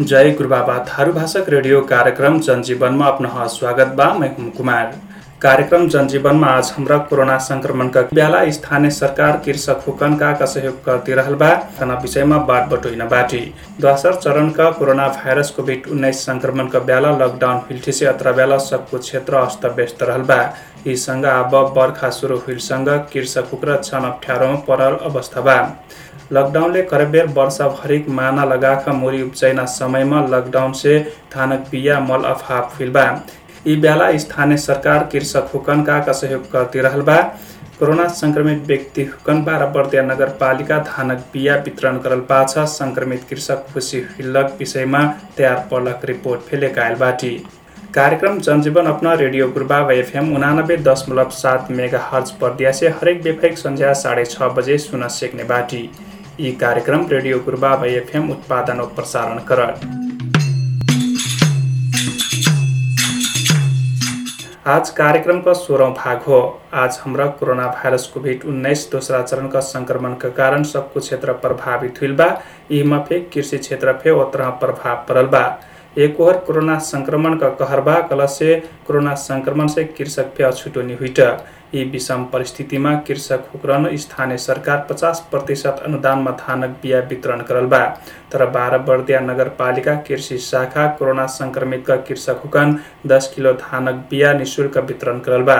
जय गुरुबाबा थारू भाषक रेडियो कार्यक्रम जनजीवनमा अपना स्वागत बा मैं कुमार। कार्यक्रम जनजीवनमा आज हमरा कोरोना संक्रमणका बेला स्थानीय सरकार कृषक हुकनका का सहयोग करती रहल विषयमा बात बटोइन बाटी। दोसर चरणका कोरोना भाइरस कोभिड उन्नाइस संक्रमणका बेला लकडाउन हुइल से अत्र बेला सबको क्षेत्र अस्त व्यस्त रहल बा। यी सँग अब बर्खा सुरु हुइलसँग कृषक हुक्र छन अप्ठ्यारोमा परल अवस्था बा। लकडाउनले करबेर वर्षभरिक माना लगाख मोरी उपचैना समयमा लकडाउन से थानक बिया मल अफाप फिल बा यी बेला स्थानीय सरकार कृषक हुकनका सहयोग करती रहल बा। कोरोना संक्रमित व्यक्ति हुकन बाह्र बर्दिया नगरपालिका धानक बिया वितरण करल पाछ। संक्रमित कृषक खुसी हिल्लक विषयमा तयार पलक रिपोर्ट फेले कायल बाटी। कार्यक्रम जनजीवन अपना रेडियो गुरुबाब एफएम उनानब्बे दशमलव सात मेगा हर्ज पर्दिया से हरेक बेफेक संध्या साढे छ बजे सुन सेक्ने बाटी। यी कार्यक्रम रेडियो गुरुबाब एफएम उत्पादन प्रसारण कर आज कार्यक्रम का सोह्रौँ भाग हो आज हाम्रा कोरोना भाइरस कोभिड उन्नाइस दोस्रा चरणका सङ्क्रमणका कारण सबको क्षेत्र प्रभावित हुइल बा यीमा फे कृषि क्षेत्र फे ओतरह प्रभाव पड़ल बा एक ओर कोरोना संक्रमण का कहर बा कल से कोरोना संक्रमण से कृषक फे अछुटोनी हुइट। यी विषम परिस्थितिमा कृषक हुक्रन स्थानीय सरकार पचास प्रतिशत अनुदानमा धानक बिया वितरण करल बा। तर बाह्र बर्दिया नगरपालिका कृषि शाखा कोरोना संक्रमितका कृषक हुकन दस किलो धानक बिया निशुल्क वितरण करल बा।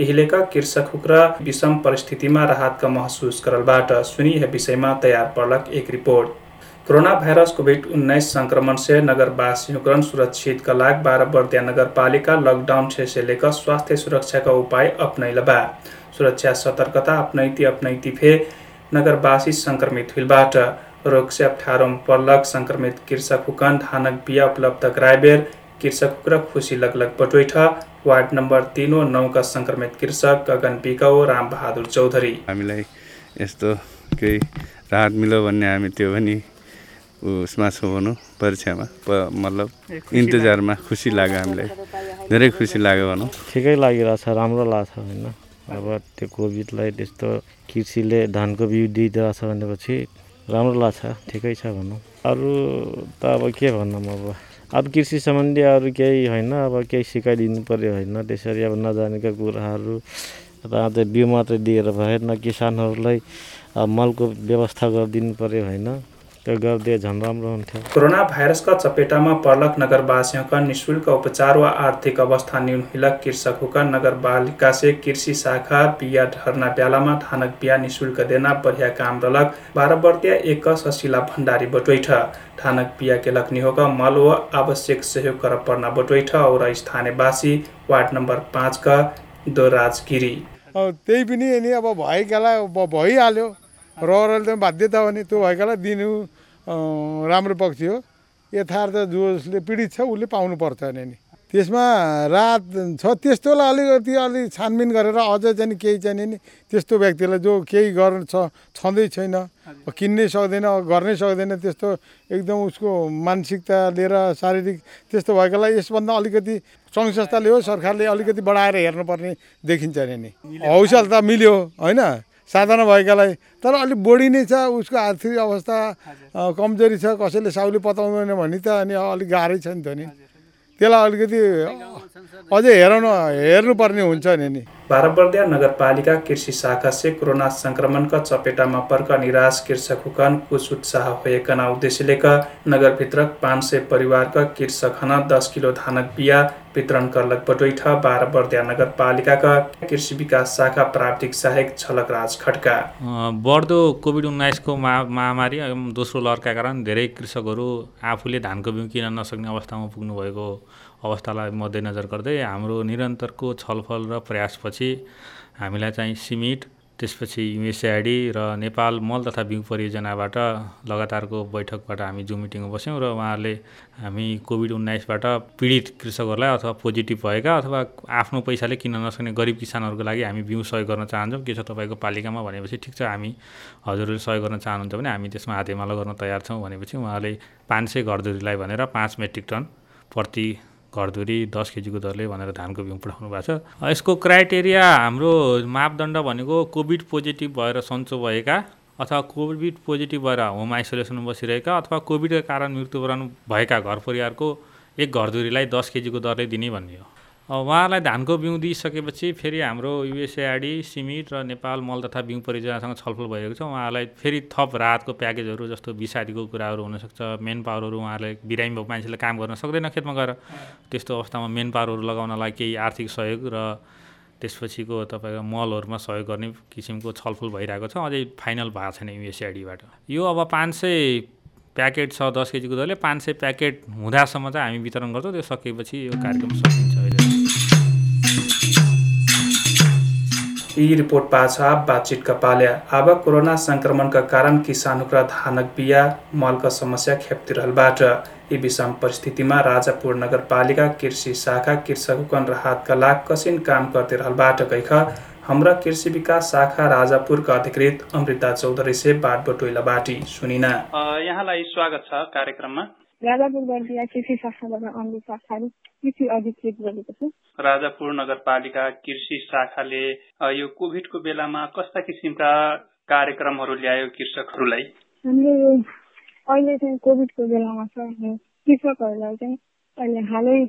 कृषक हुक्र विषम परिस्थितिमा राहतका महसुस करलबाट सुनी यह विषयमा तयार पर्लक एक रिपोर्ट। कोरोना भाइरस कोभिड उन्नाइस संक्रमण से नगरवासियों सुरक्षित का लाग बारह बर्दिया नगरपालिका लॉकडाउन से लेकर स्वास्थ्य सुरक्षा का उपाय अपनैल बा। सुरक्षा सतर्कता अपनैती अपनैती फे नगरवासी संक्रमित हुइलबाट। रोग से अप्ठ्यारो पर्लक संक्रमित कृषक हुकन धानक बिया उपलब्ध गराएबेर कृषक हुक्र खुसी लगलग बटोइठ। वार्ड नम्बर तिन व नौका संक्रमित कृषक गगन बिकाउ राम बहादुर चौधरी। हामीलाई यस्तो केही राहत मिल्यो भन्ने हामी त्यो पनि उसमा छौँ भनौँ परीक्षामा। प मतलब इन्तजारमा खुसी लाग्यो हामीलाई। धेरै खुसी लाग्यो भनौँ। ठिकै लागिरहेछ राम्रो लाग्छ होइन। अब त्यो कोभिडलाई त्यस्तो कृषिले धानको बिउ दिइरहेछ भनेपछि राम्रो लाग्छ ठिकै छ भनौँ। अरू त अब के भनौँ अब? अब कृषि सम्बन्धी अरू केही होइन अब केही सिकाइदिनु पऱ्यो होइन। त्यसरी अब नजानेका कुराहरू र त्यो बिउ मात्रै दिएर भएन किसानहरूलाई मलको व्यवस्था गरिदिनु पऱ्यो होइन। त्यो गरिदिए झन् राम्रो हुन्थ्यो। कोरोना भाइरसका चपेटामा पर्लक नगरवासियों निशुल्क उपचार व आर्थिक अवस्था न्यून हिलक कृषक हुका नगरपालिका से कृषि शाखा बिया धरना ब्यालामा धानक बिया निशुल्क देना बढ़िया काम रलक बाह्र बर्तिया एक सशिला भण्डारी बटोइठ। धानक बिया के लक्नी होगा मल व आवश्यक सहयोग कर पर्ना बटोइठ और स्थानीयवासी वार्ड नम्बर पाँचका दोराज गिरी त्यही पनि नि अब भएकालाई भइहाल्यो। रहरले बाध्यता हो नि त्यो भएकालाई दिनु। राम्रो पक्ष हो यथार्थ जसले पीडित छ उसले पाउनुपर्छ नि त्यसमा रात छ त्यस्तोलाई अलिकति अलिक छानबिन गरेर अझ चाहिँ केही चाहिँ नि त्यस्तो व्यक्तिलाई जो केही गर्न छ छँदै छैन किन्नै सक्दैन गर्नै सक्दैन त्यस्तो एकदम उसको मानसिकता लिएर शारीरिक त्यस्तो भएकोलाई यसभन्दा अलिकति सङ्घ संस्थाले हो सरकारले अलिकति बढाएर हेर्नुपर्ने देखिन्छ नि हौसल त मिल्यो होइन? साधना भएकालाई तर अलिक बढी नै छ उसको आर्थिक अवस्था कमजोरी छ कसैले साउली पताउँदैन भने त अनि अलिक गाह्रै छ नि त नि। त्यसलाई अलिकति अझै हेराउन हेर्नुपर्ने हुन्छ नि नि। बाराबर्दिया नगरपालिका कृषि शाखा से कोरोना संक्रमण का चपेटामा पर्क निराश कृषक हुकन कुछ उत्साह होएकना उद्देश्य लेकर नगर भित्रक पाँच सय परिवारका कृषक हन दस किलो धानक बिया वितरण करलक। बटोइठ बाह्र बर्दिया नगरपालिकाका कृषि विकास शाखा प्राविधिक सहायक छलक राज खड्का बढ्दो कोभिड उन्नाइसको महामारी दोस्रो लहरका कारण धेरै कृषकहरू आफूले धानको बिउ किन्न नसक्ने अवस्थामा पुग्नु भएको अवस्थालाई मध्यनजर गर्दै हाम्रो निरन्तरको छलफल र प्रयासपछि हामीलाई चाहिँ सिमिट त्यसपछि युएसएआइडी र नेपाल मल तथा बिउ परियोजनाबाट लगातारको बैठकबाट हामी जुम मिटिङमा बस्यौँ र उहाँहरूले हामी कोभिड उन्नाइसबाट पीडित कृषकहरूलाई अथवा पोजिटिभ भएका अथवा आफ्नो पैसाले किन्न नसक्ने गरिब किसानहरूको लागि हामी बिउ सहयोग गर्न चाहन्छौँ। के छ तपाईँको पालिकामा भनेपछि ठिक छ हामी हजुरहरूले सहयोग गर्न चाहनुहुन्छ भने हामी त्यसमा हातेमालो गर्न तयार छौँ भनेपछि उहाँले पाँच सय घरधुरीलाई भनेर पाँच मेट्रिक टन प्रति घरधुरी दस केजीको दरले भनेर धानको बिउ पठाउनु भएको छ। यसको क्राइटेरिया हाम्रो मापदण्ड भनेको कोभिड पोजिटिभ भएर सन्चो भएका अथवा कोभिड पोजिटिभ भएर होम आइसोलेसनमा बसिरहेका अथवा कोभिडका कारण मृत्युवरण भएका घर परिवारको एक घरधुरीलाई दस केजीको दरले दिने भन्ने हो। उहाँहरूलाई धानको बिउ दिइसकेपछि फेरि हाम्रो युएसएआरडी सिमिट र नेपाल मल तथा बिउ परियोजनासँग छलफल भइरहेको छ। उहाँहरूलाई फेरि थप राहतको प्याकेजहरू जस्तो बिसादीको कुराहरू हुनसक्छ। मेन पावरहरू उहाँहरूले बिरामी भएको मान्छेले काम गर्न सक्दैन खेतमा गएर। त्यस्तो अवस्थामा मेन पावरहरू लगाउनलाई केही आर्थिक सहयोग र त्यसपछिको तपाईँको मलहरूमा सहयोग गर्ने किसिमको छलफल भइरहेको छ। अझै फाइनल भएको छैन युएसएआइडीबाट यो अब पाँच सय प्याकेट छ दस केजीको दरले पाँच सय प्याकेट हुँदासम्म चाहिँ हामी वितरण गर्छौँ। त्यो सकेपछि यो कार्यक्रम सकिन्छ। यी रिपोर्ट पाछा बातचितका पाल्या अब कोरोना संक्रमणका कारण किसानका धानक बिया मलका समस्या खेप्तिरहलबाट। यी विषम परिस्थितिमा राजापुर नगरपालिका कृषि शाखा कृषकगण राहतका लागि कसिन काम गर्दै गइख हाम्रा कृषि विकास शाखा राजापुरका अधिकृत अमृता चौधरी से बाट बटोइला बाटी सुनिना यहाँलाई स्वागत छ कार्यक्रममा। राजापुर कृषि शाखाबाट राजापुर नगरपालिका कृषि शाखाले यो कोभिडको बेलामा कस्ता किसिमका कार्यक्रमहरू ल्यायो कृषकहरूलाई? हामीले अहिले चाहिँ कोभिडको बेलामा चाहिँ कृषकहरूलाई चाहिँ अहिले हालै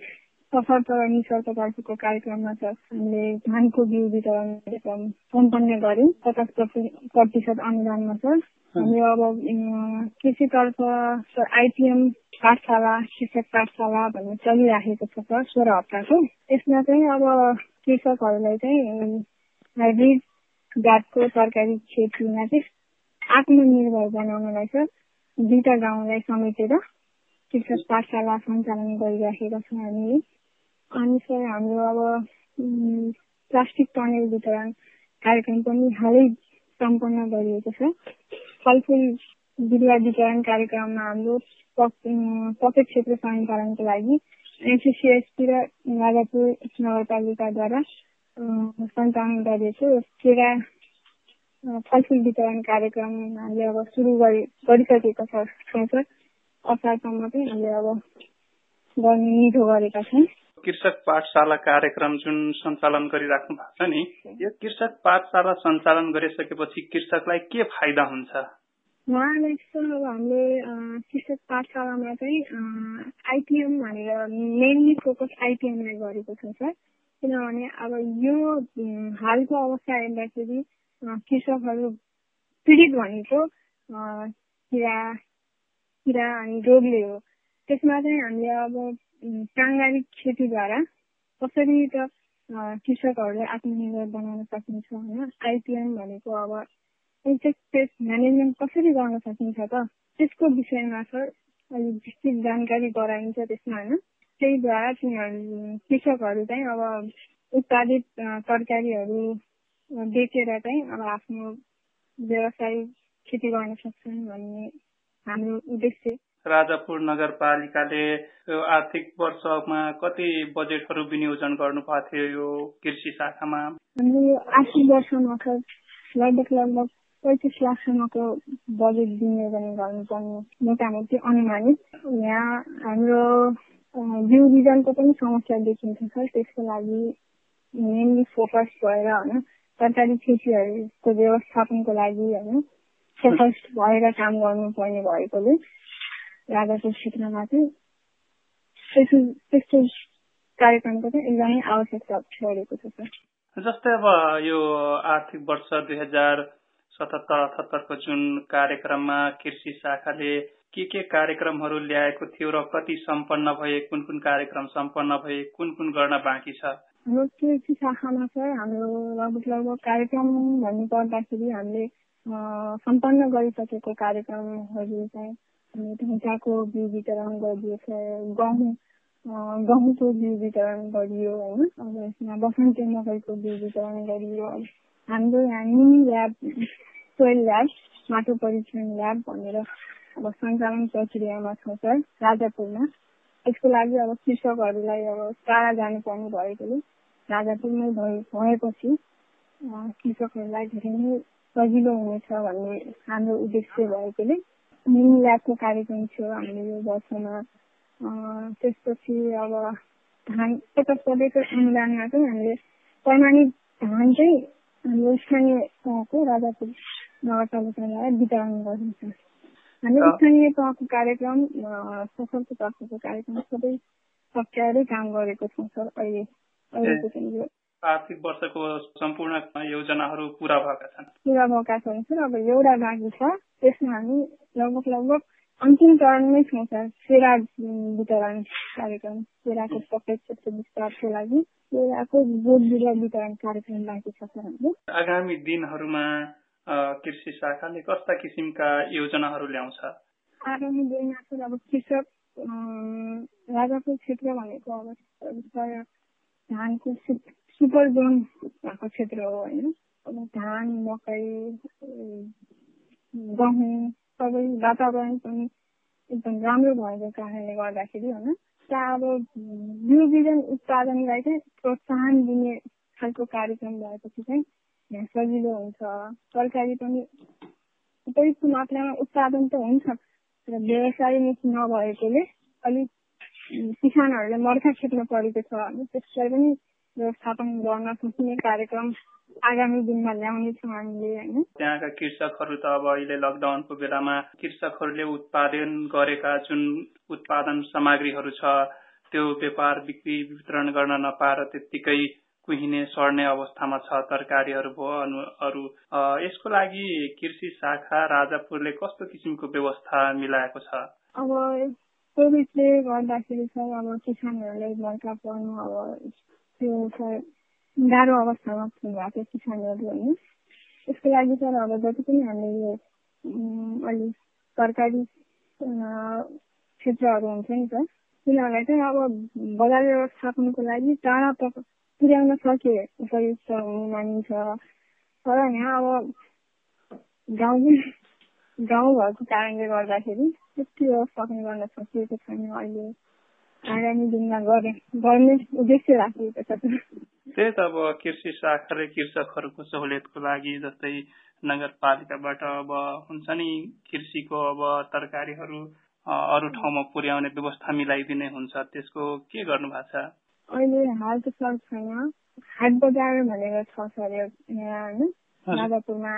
सशर्त निशर्त तर्फको कार्यक्रममा छ। हामीले धानको बिउ वितरण कार्यक्रम सम्पन्न गर्यौँ पचास प्रतिशत अनुदानमा छ। हामीले अब कृषितर्फ आइपिएम पाठशाला शिक्षक पाठशाला भन्ने चलिराखेको छ सर सोह्र हप्ताको यसमा चाहिँ अब कृषकहरूलाई चाहिँ हाइब्रिड जातको तरकारी खेतीमा चाहिँ आत्मनिर्भर बनाउनलाई चाहिँ दुईटा गाउँलाई समेटेर कृषक पाठशाला सञ्चालन गरिराखेका छौँ हामीले अनि सर हाम्रो अब प्लास्टिक टनेल वितरण कार्यक्रम पनि हालै सम्पन्न गरिएको छ। फलफुल बिरुवा वितरण कार्यक्रममा हाम्रो पकेट क्षेत्र सञ्चालनको लागि एनसिसिएसपी र राजापुर नगरपालिकाद्वारा सञ्चालन गरिएको केरा फलफुल वितरण कार्यक्रम हामीले अब सुरु गरि गरिसकेको छ सर। असारसम्म चाहिँ हामीले अब गर्ने निधो गरेका छौँ। कृषक पाठशाला कार्यक्रम जुन सञ्चालन गरिराख्नु भएको छ नि यो कृषक पाठशाला सञ्चालन गरिसकेपछि कृषकलाई के फाइदा हुन्छ? उहाँलाई चाहिँ अब हामीले कृषक पाठशालामा चाहिँ आइपिएम भनेर मेनली फोकस आइपिएमलाई गरेको छ सर। किनभने अब यो हालको अवस्था हेर्दाखेरि कृषकहरू पीडित भनेको किरा किरा अनि रोगले हो। त्यसमा चाहिँ हामीले अब साङ्गारिक खेतीद्वारा कसरी त कृषकहरूलाई आत्मनिर्भर बनाउन सकिन्छ होइन? आइपिएम भनेको अब इन्सेक्ट पेस्ट म्यानेजमेन्ट कसरी गर्न सकिन्छ त? त्यसको विषयमा सर अलिक विस्तृत जानकारी गराइन्छ त्यसमा होइन? त्यहीद्वारा तिनीहरू कृषकहरू चाहिँ अब उत्पादित तरकारीहरू बेचेर चाहिँ अब आफ्नो व्यवसाय खेती गर्न सक्छन् भन्ने हाम्रो उद्देश्य। राजापुर नगरपालिकाले आर्थिक वर्षमा कति बजेटहरू विनियोजन गर्नु भएको थियो यो कृषि शाखामा? हाम्रो यो आर्थिक लगभग लगभग पैँतिस लाखसम्मको बजेट विनियोजन गर्नुपर्ने मोटामोटी अनुमानित। यहाँ हाम्रो बिउ बिजनको पनि समस्या देखिन्छ सर। त्यसको लागि मेनली फोकस भएर होइन सरकारी खेतीहरूको व्यवस्थापनको लागि होइन फोकस भएर काम गर्नुपर्ने भएकोले राजाको क्षेत्रमा चाहिँ त्यस्तो कार्यक्रमको चाहिँ एकदमै आवश्यकता परेको छ सर। जस्तै अब यो आर्थिक वर्ष दुई हजार सतहत्तर अठहत्तरको जुन कार्यक्रममा कृषि शाखाले के के कार्यक्रमहरू ल्याएको थियो र कति सम्पन्न भए कुन कुन कार्यक्रम सम्पन्न भए कुन कुन गर्न बाँकी छ? हाम्रो कृषि शाखामा चाहिँ हाम्रो लगभग लगभग कार्यक्रम भन्नु पर्दाखेरि हामीले सम्पन्न गरिसकेको कार्यक्रमहरू चाहिँ ढुङ्गाको बिउ वितरण गरिएको गहुँ गहुँको बिउ वितरण गरियो होइन अब यसमा बसन्ती मकैको बिउ वितरण गरियो हाम्रो यहाँ मिनी ल्याब सोइल ल्याब माटो परीक्षण ल्याब भनेर अब सञ्चालन प्रक्रियामा छ सर राजापुरमा यसको लागि अब कृषकहरूलाई अब टाढा जानुपर्ने भएकोले राजापुरमै भएपछि कृषकहरूलाई धेरै नै सजिलो हुनेछ भन्ने हाम्रो उद्देश्य भएकोले मिनी ल्याबको कार्यक्रम थियो हामीले यो वर्षमा त्यसपछि अब धान पचास प्रतिशत अनुदानमा चाहिँ हामीले प्रमाणित धान चाहिँ हाम्रो स्थानीय तहको राजापुर नगरपालिकालाई वितरण गरिन्छ। हामी स्थानीय तहको कार्यक्रम सफलको तर्फको कार्यक्रम सबै सच्याएरै काम गरेको छौँ सर अहिले अहिलेको चाहिँ आर्थिक वर्षको सम्पूर्ण योजनाहरू पुरा भएका छन्। पुरा भएका छन् सर अब एउटा बाँकी छ त्यसमा हामी लगभग लगभग अन्तिम चरणमै छौँ सर। सेरा वितरण कार्यक्रम सेराको पकेट क्षेत्र विस्तारको लागि। सेराको बोध बिरुवा वितरण कार्यक्रम बाँकी छ सर हाम्रो। आगामी दिनहरूमा कृषि शाखाले कस्ता किसिमका योजनाहरू ल्याउँछ? आगामी दिनमा सर अब कृषक राजापुर क्षेत्र भनेको अब धानको सुपर जोन भएको क्षेत्र हो होइन। अब धान मकै गहुँ सबै वातावरण पनि एकदम राम्रो भएको कारणले गर्दाखेरि होइन त्यहाँ अब बिउ बिजन उत्पादनलाई चाहिँ प्रोत्साहन दिने खालको कार्यक्रम भएपछि चाहिँ यहाँ सजिलो हुन्छ। तरकारी पनि उपयुक्त मात्रामा उत्पादन त हुन्छ र व्यवसायमुख नभएकोले अलिक किसानहरूले मर्खा खेप्न परेको छ। त्यसलाई पनि व्यवस्थापन गर्न सकिने कार्यक्रम आगामी दिनमा ल्याउने छौँ हामीले होइन? त्यहाँका कृषकहरू त अब अहिले लकडाउनको बेलामा कृषकहरूले उत्पादन गरेका जुन उत्पादन सामग्रीहरू छ त्यो व्यापार बिक्री वितरण गर्न नपाएर त्यत्तिकै कुहिने सर्ने अवस्थामा छ तरकारीहरू भयो अरू। यसको लागि कृषि शाखा राजापुरले कस्तो किसिमको व्यवस्था मिलाएको छ? अब कोभिडले गर्दाखेरि सर अब किसानहरूले मर्का पर्नु अब त्यो गाह्रो अवस्थामा भएको किसानहरू होइन। यसको लागि सर अब जति पनि हामीले अलि सरकारी क्षेत्रहरू हुन्छ नि त तिनीहरूलाई चाहिँ अब बजार व्यवस्थापनको लागि टाढा पुर्याउन सके उपयुक्त हुने मानिन्छ। तर यहाँ अब गाउँ गाउँ भएको कारणले गर्दाखेरि त्यति व्यवस्थापन गर्न सकिएको छैन अहिले। आगामी दिनमा गर्ने गर्ने उद्देश्य राखिएको छ। त्यही त अब कृषि शाखाले कृषकहरूको सहुलियतको लागि जस्तै नगरपालिकाबाट अब हुन्छ नि कृषिको अब तरकारीहरू अरू ठाउँमा पुर्याउने व्यवस्था मिलाइदिने हुन्छ। त्यसको के गर्नु भएको छ? अहिले हाल त सर छैन। हाट बजार भनेर छ सर यहाँ होइन? राजापुरमा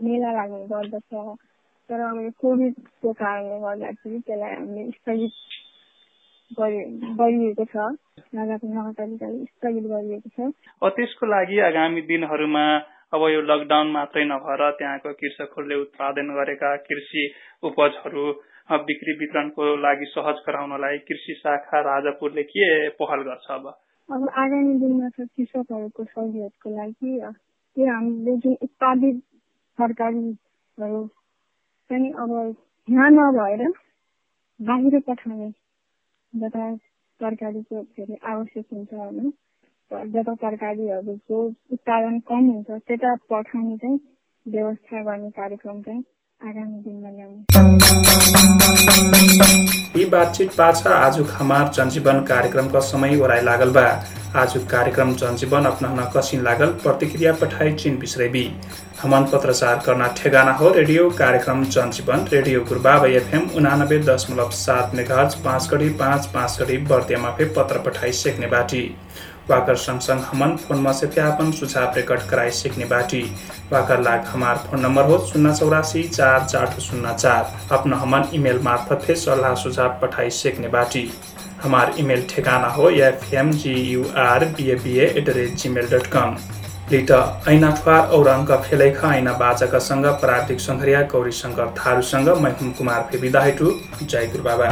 मेला लाग्ने गर्दछ। तर अब कोभिडको कारणले गर्दाखेरि त्यसलाई हामीले स्थगित गरिएको छ। राजापुर नगरपालिकाले स्थगित गरिएको छ। त्यसको लागि आगामी दिनहरूमा अब यो लकडाउन मात्रै नभएर त्यहाँको कृषकहरूले उत्पादन गरेका कृषि उपजहरू बिक्री वितरणको लागि सहज गराउनलाई कृषि शाखा राजापुरले के पहल गर्छ अब? अब आगामी दिनमा त कृषकहरूको सहुलियतको लागि त्यो हामीले जुन उत्पादित तरकारीहरू चाहिँ अब यहाँ नभएर बाहिर पठाउने जता तरकारीको के अरे आवश्यक हुन्छ होइन। जता तरकारीहरूको उत्पादन कम हुन्छ त्यता पठाउने चाहिँ व्यवस्था गर्ने कार्यक्रम चाहिँ आगामी दिनमा ल्याउने। यी बातचित पाछा आज हमार जनजीवन कार्यक्रमका समय ओराइ लागल बा। आज कार्यक्रम जनजीवन अपनाउन कसिन लागल। प्रतिक्रिया पठाई चिन बिसरेबी हमन पत्रचार करना ठेगाना हो रेडियो। कार्यक्रम जनजीवन रेडियो गुरुबाब एफएम उनानब्बे दशमलव सात मेघाज पाँच कडी पाँच पाँच कडी बर्दियामा फे पत्र पठाई सेक्ने बाटी। वाकर सँगसँग हमन फोनमा से अपन सुझाव रेकर्ड कराई सीखने बाटी। वाकर लाग हमार फोन नंबर हो शून्य चौरासी चार चार शून्य चार। अपना हमन ईमेल मार्फत से सलाह सुझाव पठाई सीखने बाटी। हमार ईमेल ठेगाना हो F M G U R B A B at the rate Gmail dot com लिट ऐना ठुवार और अङ्क फेलैख ऐना बाजाकासँग प्राविधिक सङ्घरिया गौरी शङ्कर थारूसँग मै हुम कुमार फेबिदा हेटु। जय गुरु बाबा